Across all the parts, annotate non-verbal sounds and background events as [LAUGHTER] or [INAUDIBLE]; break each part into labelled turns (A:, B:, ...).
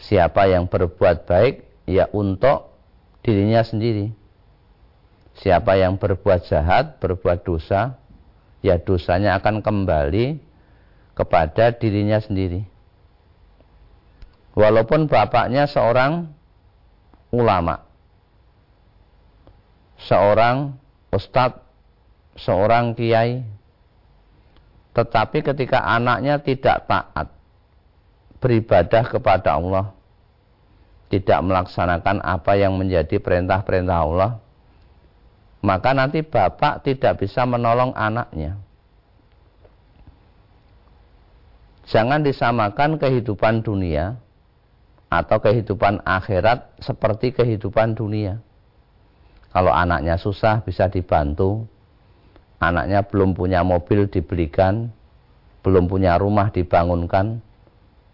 A: Siapa yang berbuat baik ya untuk dirinya sendiri. Siapa yang berbuat jahat, berbuat dosa, ya dosanya akan kembali kepada dirinya sendiri. Walaupun bapaknya seorang ulama, seorang ustadz, seorang kiai, tetapi ketika anaknya tidak taat, beribadah kepada Allah, tidak melaksanakan apa yang menjadi perintah-perintah Allah, maka nanti bapak tidak bisa menolong anaknya. Jangan disamakan kehidupan dunia atau kehidupan akhirat seperti kehidupan dunia. Kalau anaknya susah bisa dibantu, anaknya belum punya mobil dibelikan, belum punya rumah dibangunkan,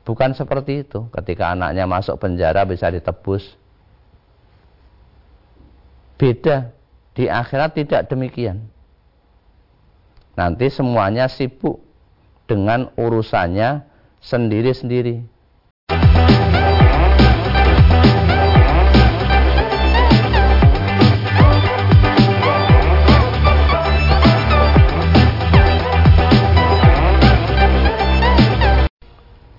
A: Bukan seperti itu. Ketika anaknya masuk penjara bisa ditebus. Beda. Di akhirat tidak demikian. Nanti semuanya sibuk dengan urusannya sendiri-sendiri.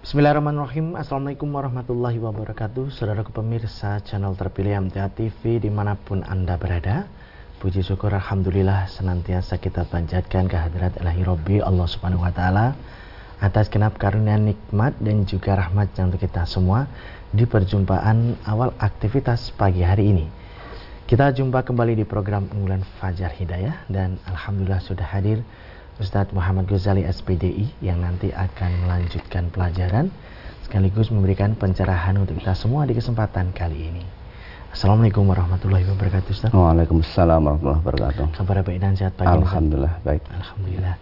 B: Bismillahirrahmanirrahim. Assalamualaikum warahmatullahi wabarakatuh. Saudara pemirsa channel terpilih MTA TV di mana pun anda berada Puji syukur Alhamdulillah senantiasa kita panjatkan kehadirat ilahi Robbi Allah subhanahu wa ta'ala Atas kenap karunia nikmat dan juga rahmat untuk kita semua Di perjumpaan awal aktivitas pagi hari ini. Kita jumpa kembali di program unggulan Fajar Hidayah Dan Alhamdulillah sudah hadir Ustadz Muhammad Ghazali SPDI yang nanti akan melanjutkan pelajaran sekaligus memberikan pencerahan untuk kita semua di kesempatan kali ini. Assalamualaikum warahmatullahi wabarakatuh Ustaz.
A: Waalaikumsalam warahmatullahi wabarakatuh.
B: Kabar baik dan sehat pagi
A: Alhamdulillah Ustaz. baik.
B: Alhamdulillah.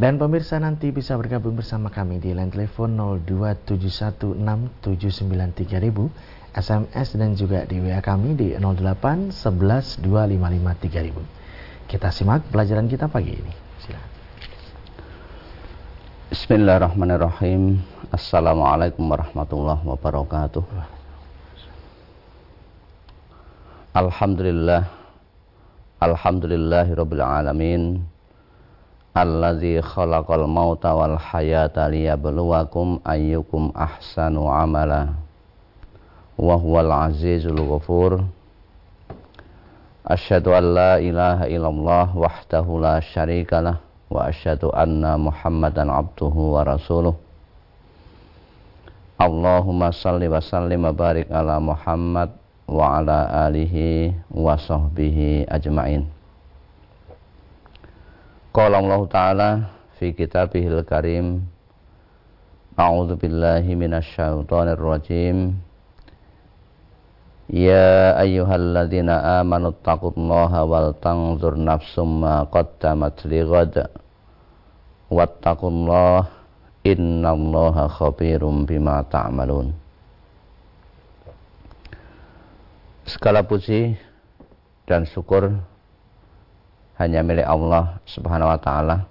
B: Dan pemirsa nanti bisa bergabung bersama kami di line telepon 02716793000, SMS dan juga di WA kami di 08 11 Kita simak pelajaran kita pagi ini.
A: Bismillahirrahmanirrahim. Assalamualaikum warahmatullahi wabarakatuh. Alhamdulillah. Alhamdulillahi rabbil alamin. Alladzi khalaqal mauta wal hayata liyabluwakum ayyukum ahsanu amala. Wa huwal azizul ghafur. Asyhadu an la ilaha illallah wahdahu la syarikalah wa asyhadu anna Muhammadan abduhu wa rasuluh. Allahumma salli wa sallim wa barik ala Muhammad wa ala alihi wa sahbihi ajma'in. Qala Allah Ta'ala fi kitabihil minasy syaithanir rajim Ya ayyuhalladzina amanu taqullaha wal tanzur nafsum ma qaddamat lighad wattaqullah innallaha khabirum bima ta'malun. Segala puji dan syukur hanya milik Allah Subhanahu wa taala.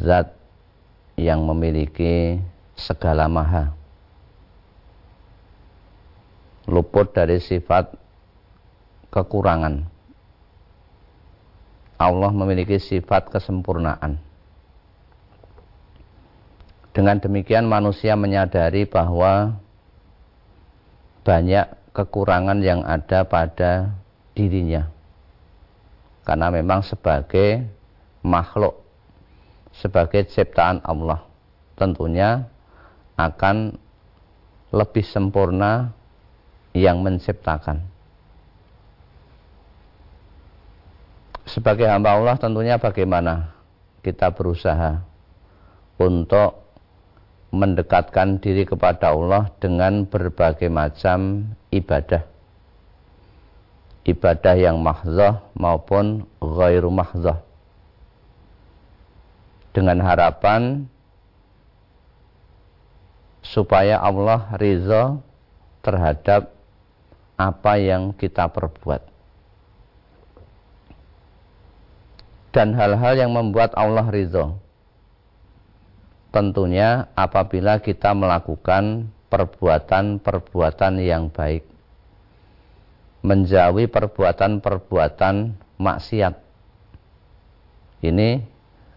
A: Zat yang memiliki segala maha luput dari sifat kekurangan. Allah memiliki sifat kesempurnaan. Dengan demikian manusia menyadari bahwa banyak kekurangan yang ada pada dirinya. Karena memang sebagai makhluk, sebagai ciptaan Allah, tentunya akan lebih sempurna yang menciptakan. Sebagai hamba Allah tentunya bagaimana kita berusaha untuk mendekatkan diri kepada Allah dengan berbagai macam ibadah. Ibadah yang mahzah maupun ghairu mahzah. Dengan harapan supaya Allah ridha terhadap apa yang kita perbuat. Dan hal-hal yang membuat Allah ridho. Tentunya apabila kita melakukan perbuatan-perbuatan yang baik. Menjauhi perbuatan-perbuatan maksiat. Ini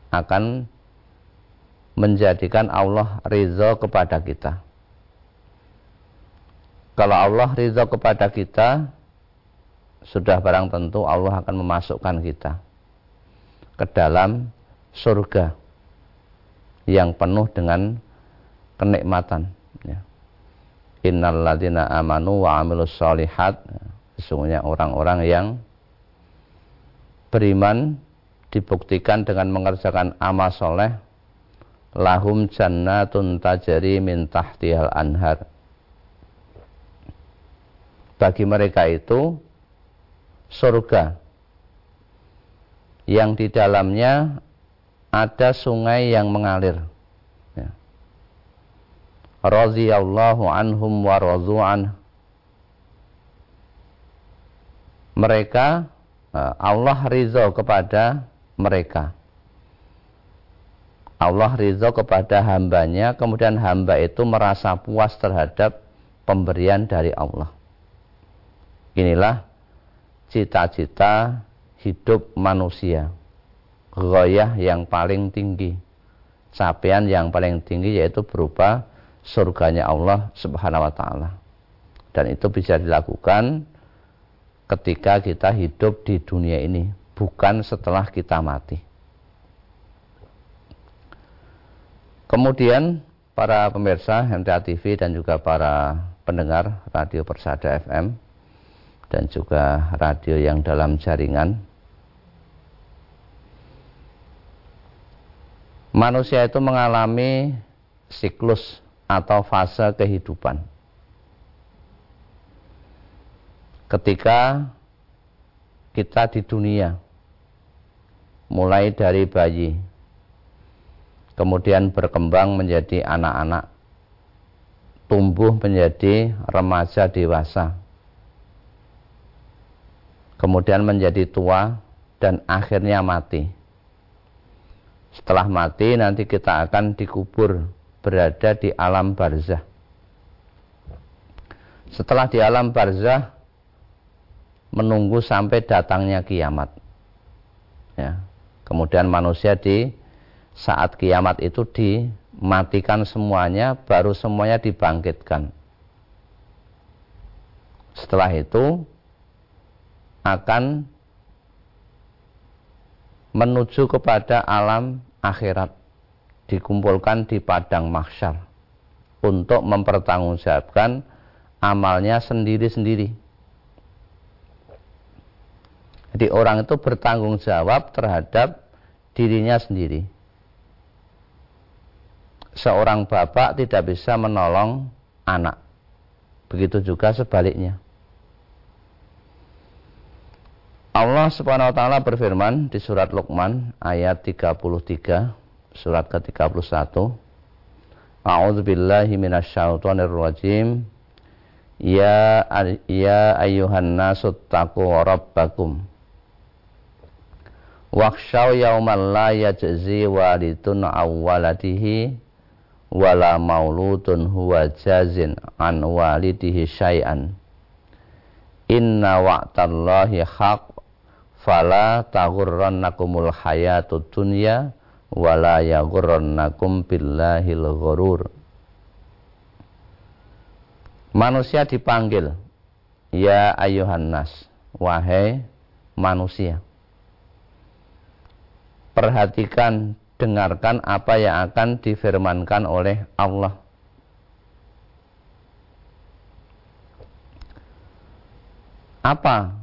A: akan menjadikan Allah ridho kepada kita. Kalau Allah ridho kepada kita, sudah barang tentu Allah akan memasukkan kita ke dalam surga yang penuh dengan kenikmatan. Ya. Innalladzina amanu wa amilus solihat. Sesungguhnya orang-orang yang beriman dibuktikan dengan mengerjakan amal soleh lahum jannatun tajari min tahtihal anhar bagi mereka itu surga yang di dalamnya ada sungai yang mengalir. Ya. Anhum wa. Mereka eh, Allah ridho kepada mereka. Allah ridho kepada hambanya, kemudian hamba itu merasa puas terhadap pemberian dari Allah. Inilah cita-cita hidup manusia. Goyah yang paling tinggi. Capaian yang paling tinggi yaitu berupa surganya Allah subhanahu wa ta'ala. Dan itu bisa dilakukan ketika kita hidup di dunia ini. Bukan setelah kita mati. Kemudian para pemirsa MTA TV dan juga para pendengar Radio Persada FM dan juga radio yang dalam jaringan. Manusia itu mengalami siklus atau fase kehidupan. Ketika kita di dunia, mulai dari bayi, kemudian berkembang menjadi anak-anak, tumbuh menjadi remaja dewasa, kemudian menjadi tua dan akhirnya mati. Setelah mati nanti kita akan dikubur berada di alam barzah. Setelah di alam barzah menunggu sampai datangnya kiamat. Ya. Kemudian manusia di saat kiamat itu dimatikan semuanya, baru semuanya dibangkitkan. Setelah itu akan menuju kepada alam akhirat dikumpulkan di padang mahsyar untuk mempertanggungjawabkan amalnya sendiri-sendiri. Jadi orang itu bertanggung jawab terhadap dirinya sendiri. Seorang bapak tidak bisa menolong anak. Begitu juga sebaliknya. Allah Subhanahu wa taala berfirman di surat Luqman ayat 33 surat ke-31 A'udzu billahi minasyaitonir rajim. Ya ya ayyuhan nasu taqu rabbakum. Wakshaw yauman la yajzi walidun awwaladihi wala mauludun huwa jazin an walidihi syai'an. Inna wa'tallahi haq fala taghurrannakumul hayatud dunya wala yaghurrannakum billahil ghurur. Manusia dipanggil ya ayuhan nas wahai manusia. Perhatikan dengarkan apa yang akan difirmankan oleh Allah. Apa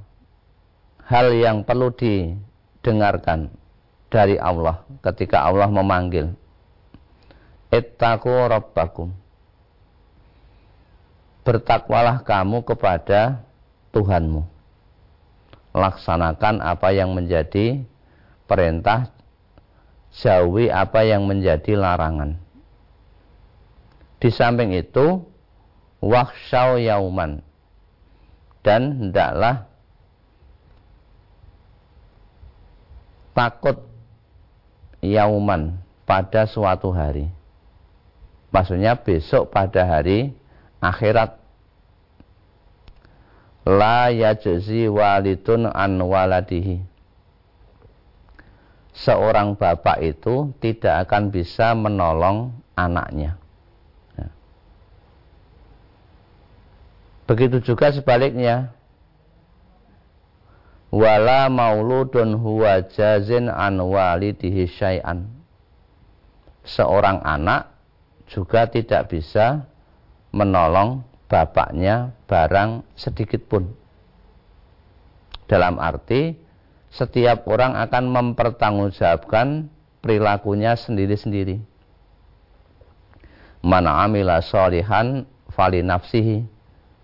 A: hal yang perlu didengarkan dari Allah ketika Allah memanggil. Ittaqu rabbakum. Bertakwalah kamu kepada Tuhanmu. Laksanakan apa yang menjadi perintah, jauhi apa yang menjadi larangan. Di samping itu, wakshaw yauman. Dan hendaklah takut yauman pada suatu hari. Maksudnya besok pada hari akhirat la yajzi walidun an waladihi seorang bapak itu tidak akan bisa menolong anaknya ya. begitu juga sebaliknya wala mauludun huwa jazin an walidihi syai'an seorang anak juga tidak bisa menolong bapaknya barang sedikit pun. Dalam arti setiap orang akan mempertanggungjawabkan perilakunya sendiri-sendiri. Mana amila solihan fali nafsihi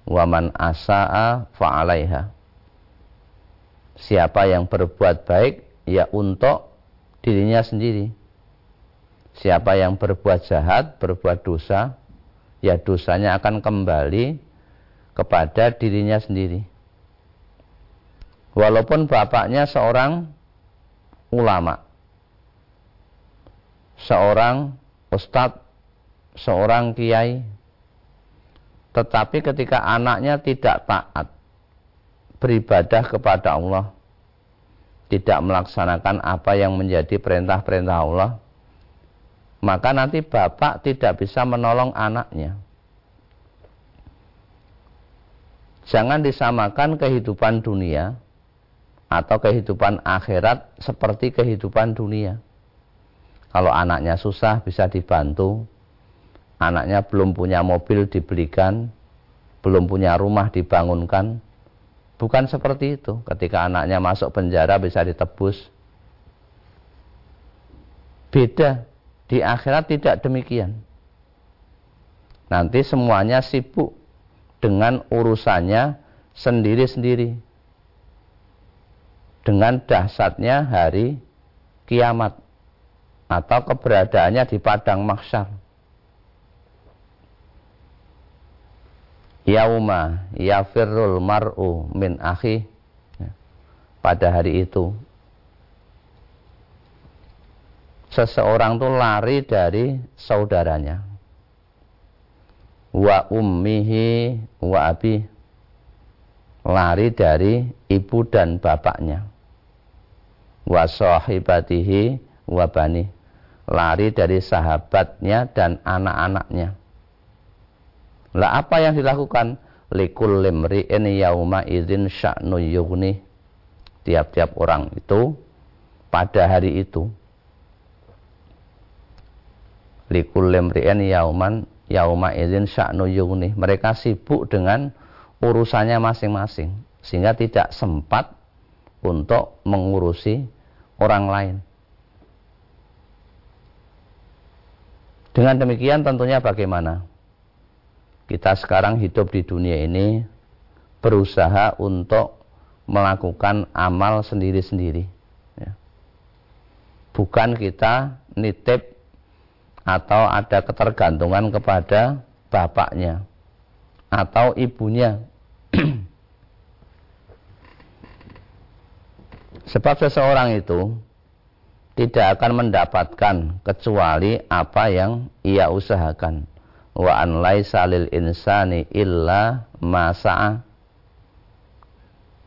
A: wa man asa'a fa'alaiha. Siapa yang berbuat baik ya untuk dirinya sendiri. Siapa yang berbuat jahat, berbuat dosa, ya dosanya akan kembali kepada dirinya sendiri. Walaupun bapaknya seorang ulama, seorang ustadz, seorang kiai, tetapi ketika anaknya tidak taat, beribadah kepada Allah, tidak melaksanakan apa yang menjadi perintah-perintah Allah, maka nanti bapak tidak bisa menolong anaknya. Jangan disamakan kehidupan dunia atau kehidupan akhirat seperti kehidupan dunia. Kalau anaknya susah bisa dibantu, anaknya belum punya mobil dibelikan, belum punya rumah dibangunkan. Bukan seperti itu. Ketika anaknya masuk penjara bisa ditebus. Beda di akhirat tidak demikian. Nanti semuanya sibuk dengan urusannya sendiri-sendiri. Dengan dahsyatnya hari kiamat atau keberadaannya di padang mahsyar. Yauma yafirrul mar'u min akhi. Pada hari itu seseorang tuh lari dari saudaranya. Wa ummihi wa abi. Lari dari ibu dan bapaknya. Wa sahibatihi wa bani. Lari dari sahabatnya dan anak-anaknya lah apa yang dilakukan likul limri'in yauma idzin sya'nu yughni tiap-tiap orang itu pada hari itu likul limri'in yauman yauma izin sya'nu yughni. Mereka sibuk dengan urusannya masing-masing sehingga tidak sempat untuk mengurusi orang lain. Dengan demikian tentunya bagaimana? Kita sekarang hidup di dunia ini berusaha untuk melakukan amal sendiri-sendiri. Ya. Bukan kita nitip atau ada ketergantungan kepada bapaknya atau ibunya. [CLEARS THROAT] Sebab seseorang itu tidak akan mendapatkan kecuali apa yang ia usahakan. Wa an laisa lil insani illa masa'a.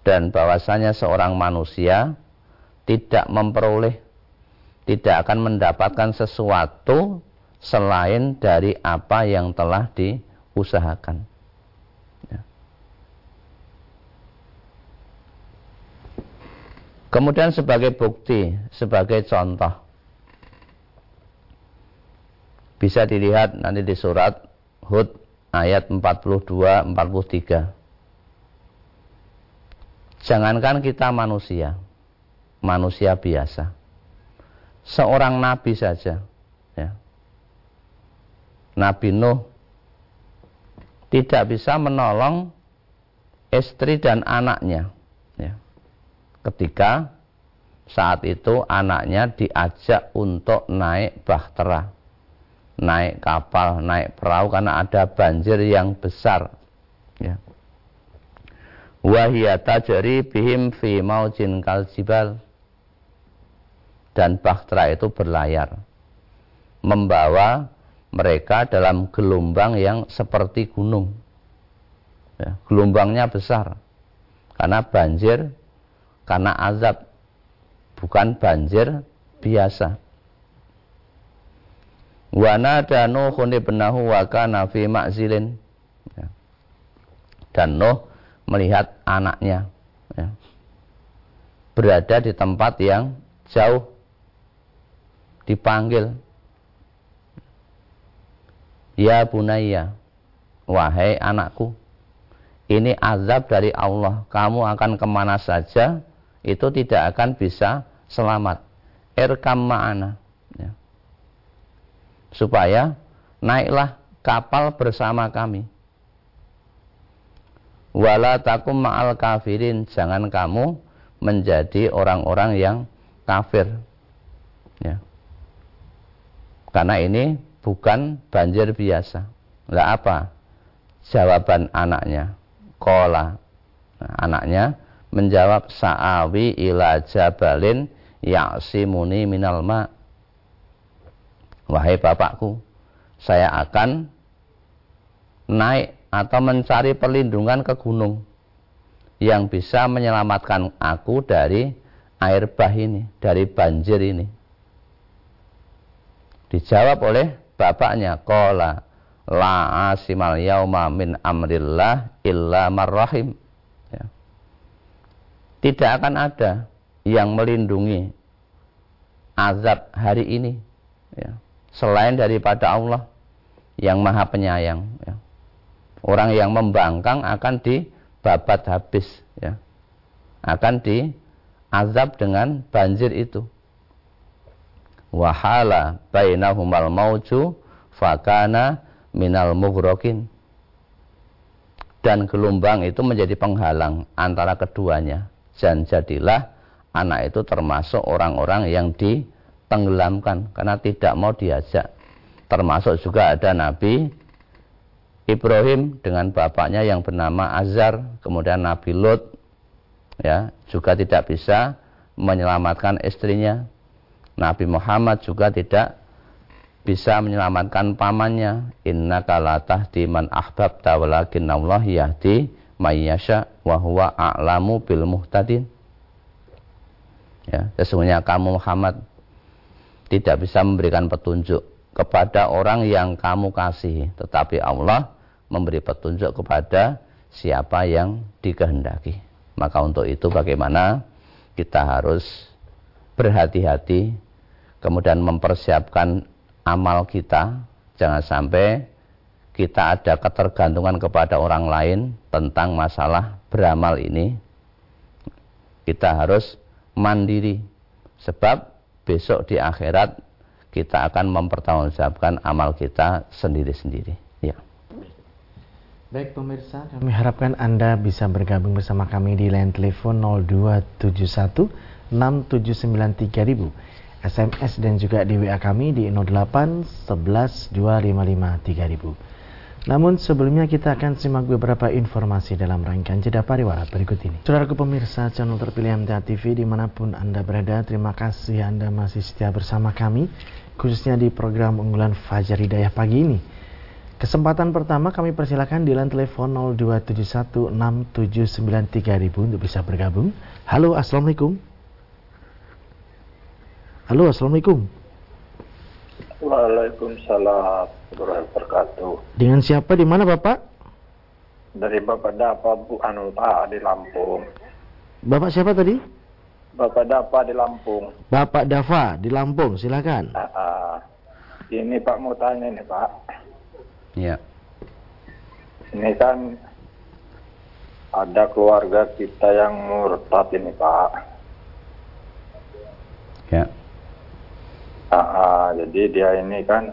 A: Dan bahwasanya seorang manusia tidak memperoleh tidak akan mendapatkan sesuatu selain dari apa yang telah diusahakan. Ya. Kemudian sebagai bukti, sebagai contoh, bisa dilihat nanti di surat Hud ayat 42-43. Jangankan kita manusia, manusia biasa, seorang nabi saja, ya, Nabi Nuh tidak bisa menolong istri dan anaknya. Ya. Ketika saat itu anaknya diajak untuk naik bahtera, naik kapal, naik perahu karena ada banjir yang besar. Ya. Wahiyata jari bihim fi maujin kaljibal dan bahtera itu berlayar membawa mereka dalam gelombang yang seperti gunung. Ya, gelombangnya besar. Karena banjir, karena azab. Bukan banjir biasa. Wana danu khuni benahu waka nafi makzilin. Ya. Dan Nuh melihat anaknya. Ya. Berada di tempat yang jauh. Dipanggil Ya bunaya, wahai anakku, ini azab dari Allah. Kamu akan ke mana saja, itu tidak akan bisa selamat. Irkam ma'ana. Ya. Supaya naiklah kapal bersama kami. Wala takum ma'al kafirin. Jangan kamu menjadi orang-orang yang kafir. Ya. Karena ini bukan banjir biasa. Lah apa? Jawaban anaknya. Kola. Nah, anaknya menjawab sa'awi ila jabalin ya'simuni minal ma. Wahai bapakku, saya akan naik atau mencari perlindungan ke gunung yang bisa menyelamatkan aku dari air bah ini, dari banjir ini. Dijawab oleh bapaknya kola la asimal yauma min amrillah illa marrahim ya. tidak akan ada yang melindungi azab hari ini ya. Selain daripada Allah yang maha penyayang ya. orang yang membangkang akan dibabat habis ya. akan diazab dengan banjir itu wahala bainahumal mauju fakana minal mughrokin dan gelombang itu menjadi penghalang antara keduanya dan jadilah anak itu termasuk orang-orang yang ditenggelamkan karena tidak mau diajak termasuk juga ada Nabi Ibrahim dengan bapaknya yang bernama Azar kemudian Nabi Lot ya juga tidak bisa menyelamatkan istrinya Nabi Muhammad juga tidak bisa menyelamatkan pamannya. Inna kalatah di man ahbabta walakin Allah yahdi mayyasha wa huwa a'lamu bil muhtadin. Ya, sesungguhnya kamu Muhammad tidak bisa memberikan petunjuk kepada orang yang kamu kasih, tetapi Allah memberi petunjuk kepada siapa yang dikehendaki. Maka untuk itu bagaimana kita harus berhati-hati kemudian mempersiapkan amal kita. Jangan sampai kita ada ketergantungan kepada orang lain tentang masalah beramal ini. Kita harus mandiri. Sebab besok di akhirat kita akan mempertanggungjawabkan amal kita sendiri-sendiri ya
B: Baik pemirsa, kami harapkan Anda bisa bergabung bersama kami di line telepon 0271 6793000 SMS dan juga di WA kami di 08 11 255 3000. Namun sebelumnya kita akan simak beberapa informasi dalam rangkaian jeda pariwara berikut ini. Saudaraku pemirsa channel terpilih MTA TV di mana pun Anda berada, terima kasih Anda masih setia bersama kami, khususnya di program unggulan Fajar Hidayah pagi ini. Kesempatan pertama kami persilakan di line telepon 02716793000 untuk bisa bergabung. Halo, Assalamualaikum. Halo, Assalamualaikum.
C: Waalaikumsalam warahmatullahi wabarakatuh.
B: Dengan siapa di mana Bapak?
C: Dari Bapak Dapa Bu Anu Pak di Lampung.
B: Bapak siapa tadi?
C: Bapak Dapa di Lampung.
B: Bapak Dava di Lampung, silakan.
C: Ah, ah. ini Pak mau tanya nih Pak.
A: ya
C: Ini kan ada keluarga kita yang murtad ini Pak.
A: ya
C: jadi dia ini kan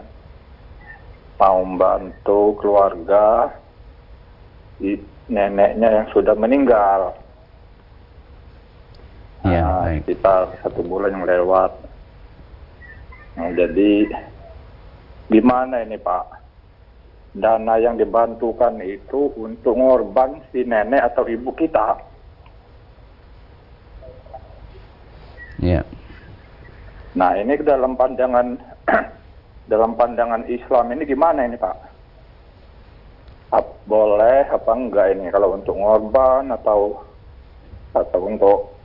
C: mau membantu keluarga i- neneknya yang sudah meninggal.
A: ya
C: Ah,
A: baik
C: Sekitar satu bulan yang lewat. Nah, jadi gimana ini Pak? Dana yang dibantukan itu untuk ngorban si nenek atau ibu kita.
A: ya
C: Nah ini dalam pandangan [CLEARS THROAT] dalam pandangan Islam ini gimana ini Pak? Ap, boleh apa enggak ini kalau untuk ngorban atau atau untuk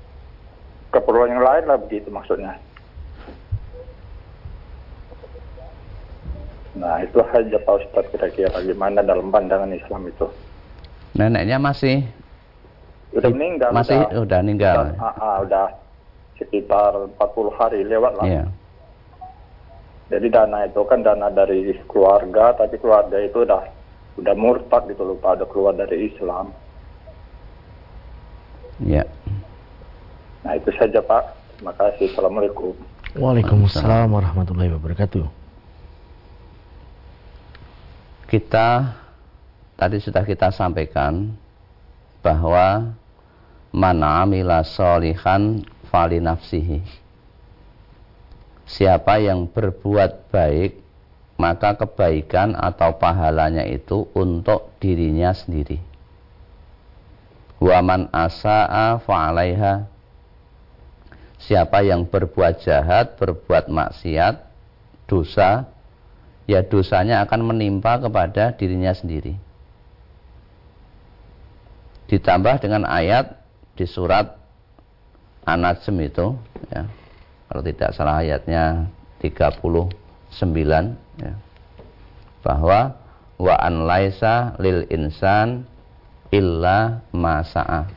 C: keperluan yang lain lah begitu maksudnya. Nah itu saja Pak Ustadz kira-kira gimana dalam pandangan Islam itu.
A: Neneknya masih
C: Udah meninggal.
A: masih udah,
C: udah
A: meninggal.
C: Udah, ah, ah, udah sekitar 40 hari lewat lah.
A: Iya.
C: Jadi dana itu kan dana dari keluarga, tapi keluarga itu udah udah murtad gitu loh Pak, udah keluar dari Islam.
A: Iya.
C: Nah itu saja Pak. Terima kasih. Assalamualaikum.
B: Waalaikumsalam warahmatullahi wabarakatuh.
A: Kita tadi sudah kita sampaikan bahwa man amila solihan fali nafsihi. Siapa yang berbuat baik, maka kebaikan atau pahalanya itu untuk dirinya sendiri. Wa man asa'a fa'alaiha. Siapa yang berbuat jahat, berbuat maksiat, dosa, ya dosanya akan menimpa kepada dirinya sendiri. Ditambah dengan ayat di surat An-Najm itu ya. Kalau tidak salah ayatnya 39 ya. Bahwa wa an laisa lil insan illa ma sa'a.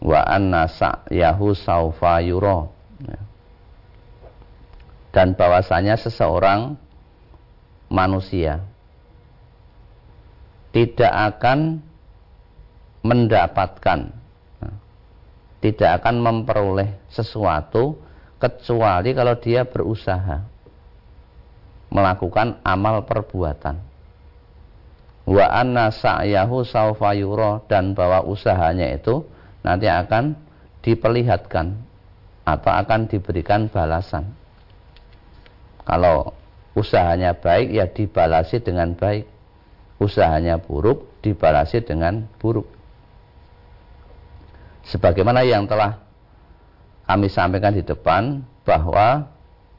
A: Wa anna sa'yahu saufa yura. Ya. Dan bahwasanya seseorang manusia tidak akan mendapatkan tidak akan memperoleh sesuatu kecuali kalau dia berusaha melakukan amal perbuatan. Wa anna sa'yahu sawfa dan bahwa usahanya itu nanti akan diperlihatkan atau akan diberikan balasan. Kalau usahanya baik ya dibalasi dengan baik. Usahanya buruk dibalasi dengan buruk sebagaimana yang telah kami sampaikan di depan bahwa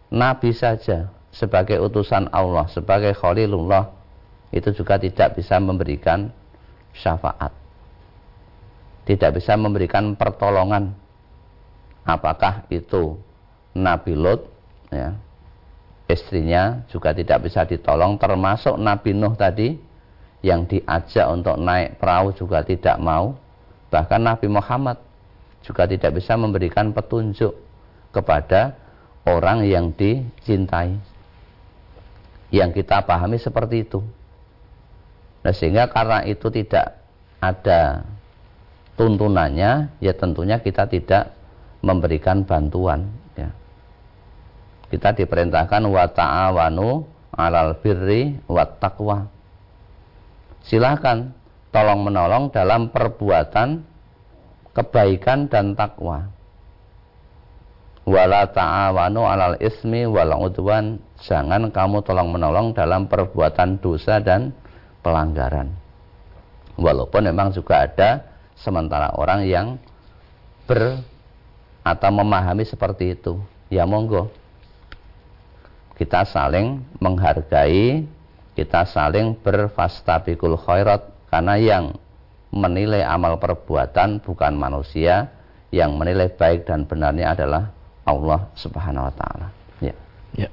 A: nabi saja sebagai utusan Allah, sebagai khalilullah itu juga tidak bisa memberikan syafaat. Tidak bisa memberikan pertolongan. Apakah itu Nabi Lot ya, istrinya juga tidak bisa ditolong termasuk Nabi Nuh tadi yang diajak untuk naik perahu juga tidak mau Bahkan Nabi Muhammad juga tidak bisa memberikan petunjuk kepada orang yang dicintai. Yang kita pahami seperti itu. Nah, sehingga karena itu tidak ada tuntunannya, ya tentunya kita tidak memberikan bantuan. Ya. Kita diperintahkan wa ta'awanu alal birri wa taqwa. Silahkan tolong menolong dalam perbuatan kebaikan dan takwa. Wala ta'awanu alal ismi wal udwan. Jangan kamu tolong menolong dalam perbuatan dosa dan pelanggaran. Walaupun memang juga ada sementara orang yang ber atau memahami seperti itu. Ya monggo. Kita saling menghargai, kita saling berfastabikul khairat karena yang menilai amal perbuatan bukan manusia, yang menilai baik dan benarnya adalah Allah Subhanahu wa taala. Ya.
B: Ya.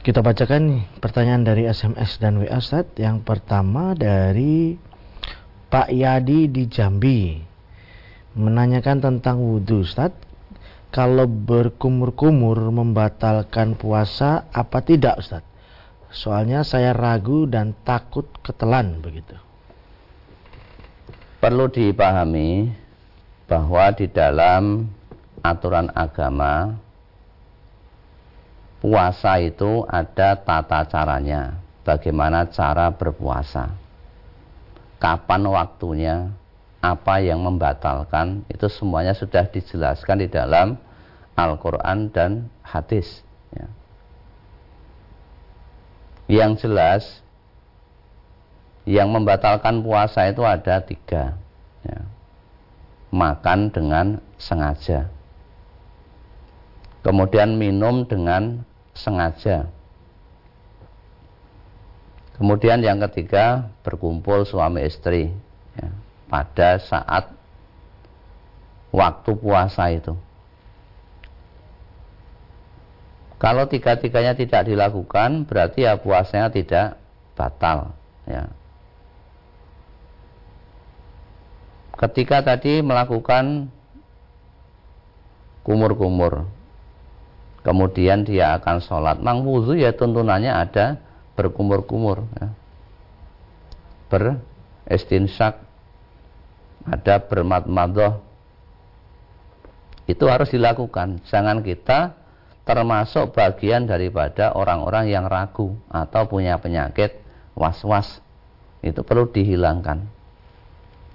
B: Kita bacakan pertanyaan dari SMS dan WA Ustaz. Yang pertama dari Pak Yadi di Jambi menanyakan tentang wudhu Ustaz. Kalau berkumur-kumur membatalkan puasa apa tidak Ustaz? Soalnya saya ragu dan takut ketelan begitu.
A: Perlu dipahami bahwa di dalam aturan agama puasa itu ada tata caranya. Bagaimana cara berpuasa? Kapan waktunya? Apa yang membatalkan? Itu semuanya sudah dijelaskan di dalam Al-Quran dan hadis. Ya. Yang jelas yang membatalkan puasa itu ada tiga ya. makan dengan sengaja kemudian minum dengan sengaja Kemudian yang ketiga berkumpul suami istri ya, pada saat waktu puasa itu. Kalau tiga-tiganya tidak dilakukan berarti ya puasanya tidak batal ya. Ketika tadi melakukan kumur-kumur. Kemudian dia akan sholat. Mang wudhu ya tuntunannya ada berkumur-kumur ya. beristinsyak ada bermat-madoh itu harus dilakukan. Jangan kita termasuk bagian daripada orang-orang yang ragu atau punya penyakit was-was. Itu perlu dihilangkan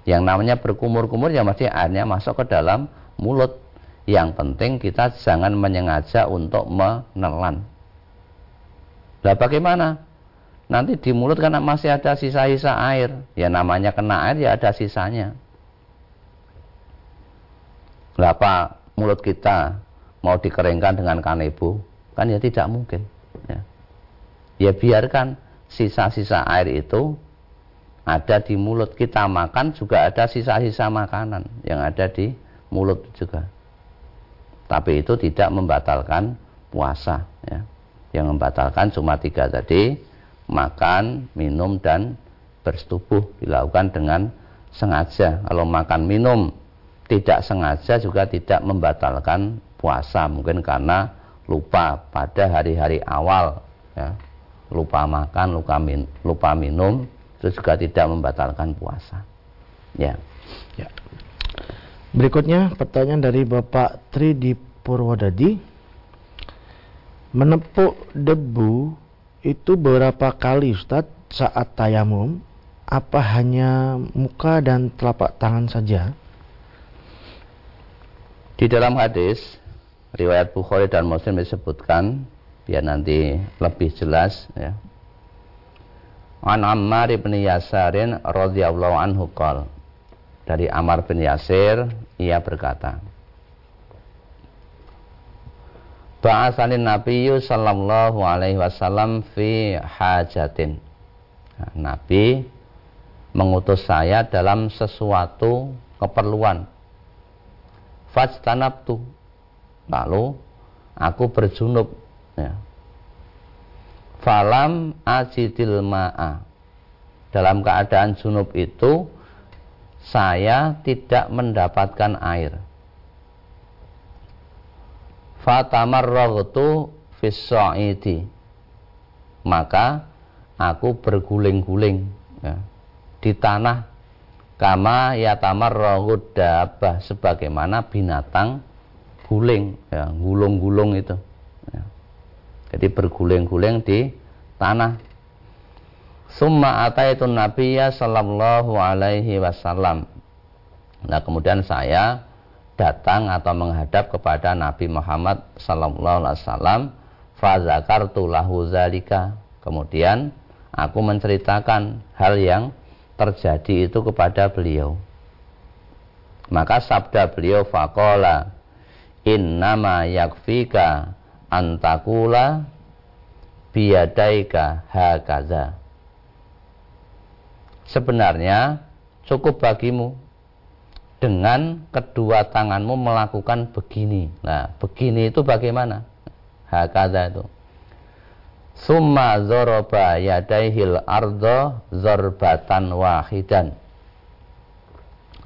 A: yang namanya berkumur-kumur ya mesti airnya masuk ke dalam mulut. Yang penting kita jangan menyengaja untuk menelan. Lah bagaimana? Nanti di mulut kan masih ada sisa-sisa air. Ya namanya kena air ya ada sisanya. Berapa mulut kita mau dikeringkan dengan kanebo kan ya tidak mungkin ya, ya biarkan sisa-sisa air itu ada di mulut kita makan juga ada sisa-sisa makanan yang ada di mulut juga tapi itu tidak membatalkan puasa ya. yang membatalkan cuma tiga tadi makan, minum dan bersetubuh dilakukan dengan sengaja. Kalau makan minum tidak sengaja juga tidak membatalkan puasa mungkin karena lupa pada hari-hari awal ya. lupa makan lupa, min, lupa minum itu juga tidak membatalkan puasa ya ya
B: berikutnya pertanyaan dari Bapak Tri di Purwodadi menepuk debu itu berapa kali Ustadz saat tayamum? Apa hanya muka dan telapak tangan saja?
A: Di dalam hadis riwayat Bukhari dan Muslim disebutkan biar nanti lebih jelas ya. An Ammar bin Yasarin radhiyallahu anhu qol. Dari Ammar bin Yasir ia berkata, Ba'asanin Nabi sallallahu alaihi wasallam fi hajatin. Nah, Nabi mengutus saya dalam sesuatu keperluan. Fajtanabtu. Lalu aku berjunub ya. Falam ajidil ma'a. Dalam keadaan junub itu saya tidak mendapatkan air fatamarragtu fis sa'idi maka aku berguling-guling ya, di tanah kama yatamarragu dabah sebagaimana binatang guling ya, gulung-gulung itu ya. Jadi berguling-guling di tanah. Summa ataitu nabiyya sallallahu alaihi wasallam. Nah kemudian saya datang atau menghadap kepada Nabi Muhammad sallallahu alaihi wasallam fazakartu lahu zalika. Kemudian aku menceritakan hal yang terjadi itu kepada beliau. Maka sabda beliau faqala innama yakfika antakula biyadaika hakaza sebenarnya cukup bagimu dengan kedua tanganmu melakukan begini. Nah, begini itu bagaimana? Hakada itu. Summa zoroba yadaihil ardo zorbatan wahidan.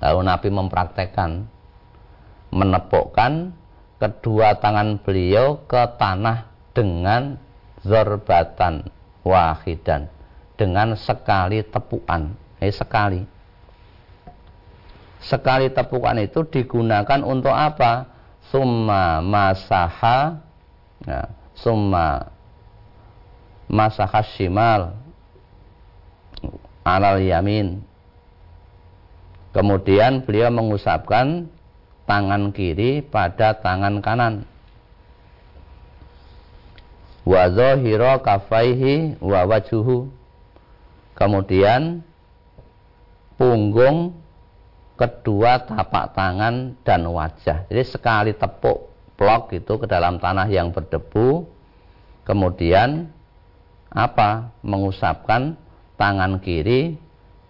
A: Lalu Nabi mempraktekkan menepukkan kedua tangan beliau ke tanah dengan zorbatan wahidan dengan sekali tepukan. Eh sekali sekali tepukan itu digunakan untuk apa? Summa masaha ya, summa masaha shimal alal yamin kemudian beliau mengusapkan tangan kiri pada tangan kanan wa zahira kafaihi wa wajuhu kemudian punggung kedua tapak tangan dan wajah. Jadi sekali tepuk blok itu ke dalam tanah yang berdebu, kemudian apa? Mengusapkan tangan kiri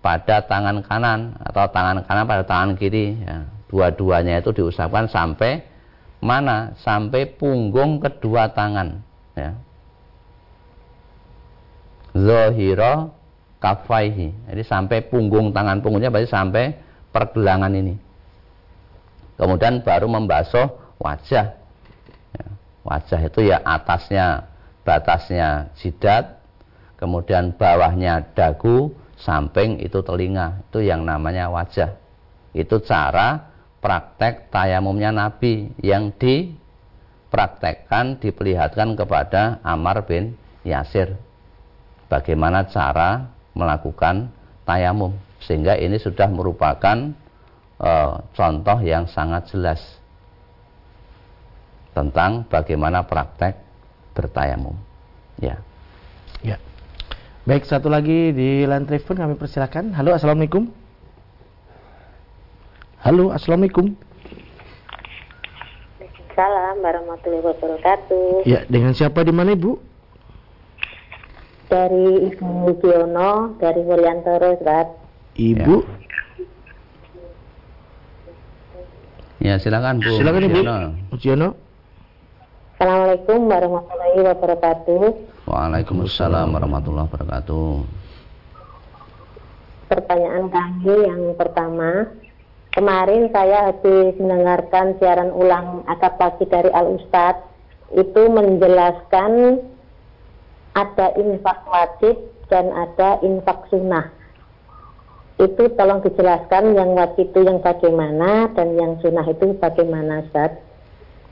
A: pada tangan kanan atau tangan kanan pada tangan kiri ya. Dua-duanya itu diusapkan sampai mana? Sampai punggung kedua tangan ya. Zohiro kafaihi. Jadi sampai punggung tangan punggungnya berarti sampai pergelangan ini. Kemudian baru membasuh wajah. Ya. wajah itu ya atasnya batasnya jidat kemudian bawahnya dagu samping itu telinga. Itu yang namanya wajah. Itu cara praktek tayamumnya Nabi yang dipraktekkan diperlihatkan kepada Amar bin Yasir. Bagaimana cara melakukan tayamum? Sehingga ini sudah merupakan e, contoh yang sangat jelas tentang bagaimana praktek bertayamum. Ya.
B: Ya. Baik, satu lagi di line telepon kami persilakan. Halo, Assalamualaikum. Halo, Assalamualaikum.
D: Salam warahmatullahi wabarakatuh.
B: Ya, dengan siapa di mana Ibu?
D: Dari Ibu Giono, dari Wuryantoro, Ustaz.
B: Ibu?
A: Ya, silakan Bu.
B: Silakan Ibu. Giono.
D: Assalamualaikum warahmatullahi wabarakatuh.
A: Waalaikumsalam warahmatullahi wabarakatuh.
D: Pertanyaan kami yang pertama, kemarin saya habis mendengarkan siaran ulang akad pagi dari Al Ustad itu menjelaskan ada infak wajib dan ada infak sunnah. Itu tolong dijelaskan yang wajib itu yang bagaimana dan yang sunnah itu bagaimana Ustaz.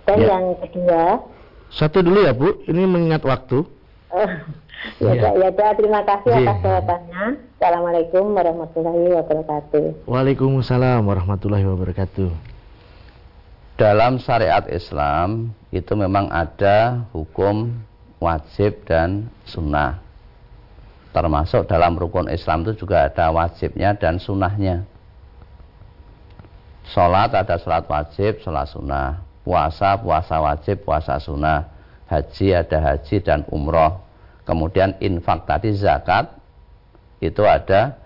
D: Dan ya. yang kedua,
B: satu dulu ya Bu, ini mengingat waktu.
D: Ya, ya. ya, ya, terima kasih ya. atas jawabannya. Assalamualaikum warahmatullahi wabarakatuh.
B: Waalaikumsalam warahmatullahi wabarakatuh.
A: Dalam syariat Islam itu memang ada hukum wajib dan sunnah. Termasuk dalam rukun Islam itu juga ada wajibnya dan sunnahnya. Sholat ada sholat wajib, sholat sunnah. Puasa, puasa wajib, puasa sunnah. Haji ada haji dan umroh kemudian infak tadi zakat itu ada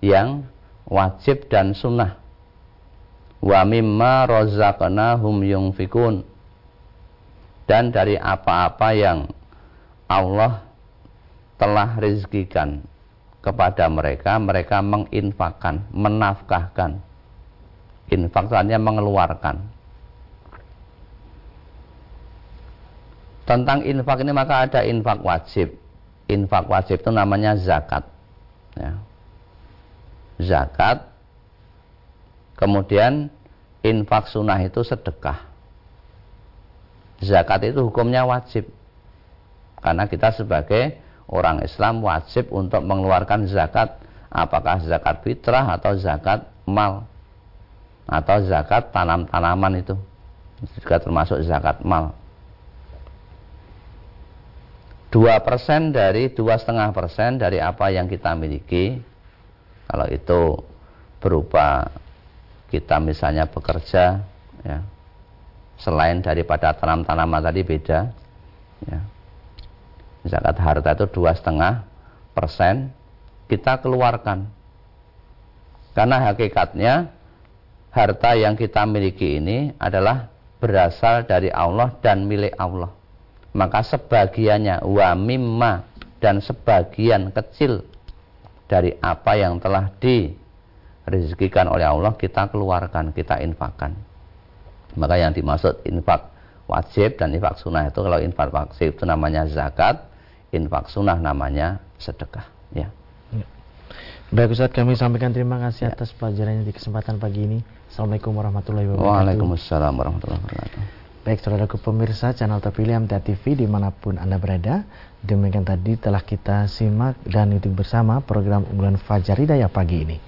A: yang wajib dan sunnah. Wa mimma razaqnahum yunfikun. Dan dari apa-apa yang Allah telah rezekikan kepada mereka mereka menginfakkan menafkahkan. Infak artinya mengeluarkan. Tentang infak ini maka ada infak wajib infak wajib itu namanya zakat. Ya. Zakat. Kemudian infak sunnah itu sedekah. Zakat itu hukumnya wajib. Karena kita sebagai orang Islam wajib untuk mengeluarkan zakat. Apakah zakat fitrah atau zakat mal. Atau zakat tanam-tanaman itu. Juga termasuk zakat mal. Dua persen dari dua setengah persen dari apa yang kita miliki. Kalau itu berupa kita misalnya bekerja ya. Selain daripada tanam-tanaman tadi beda ya. Zakat harta itu dua setengah persen kita keluarkan. Karena hakikatnya harta yang kita miliki ini adalah berasal dari Allah dan milik Allah maka sebagiannya wa mimma dan sebagian kecil dari apa yang telah direzekikan oleh Allah kita keluarkan, kita infakkan. Maka yang dimaksud infak wajib dan infak sunnah itu kalau infak wajib itu namanya zakat, infak sunnah namanya sedekah. Ya.
B: ya. Baik Ustaz, kami sampaikan terima kasih ya. atas pelajarannya di kesempatan pagi ini. Assalamualaikum warahmatullahi wabarakatuh.
A: Waalaikumsalam warahmatullahi wabarakatuh.
B: Baik saudaraku pemirsa channel terpilih MTA TV di mana pun Anda berada. Demikian tadi telah kita simak dan itu bersama program unggulan Fajar Hidayah pagi ini.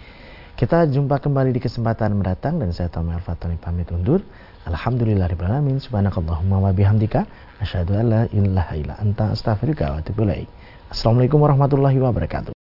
B: Kita jumpa kembali di kesempatan mendatang dan saya Tommy Al-Fatani pamit undur. Alhamdulillahirrahmanirrahim Subhanakallahumma wa bihamdika Asyadu an la ilaha illa anta astaghfirullah wa Assalamualaikum warahmatullahi wabarakatuh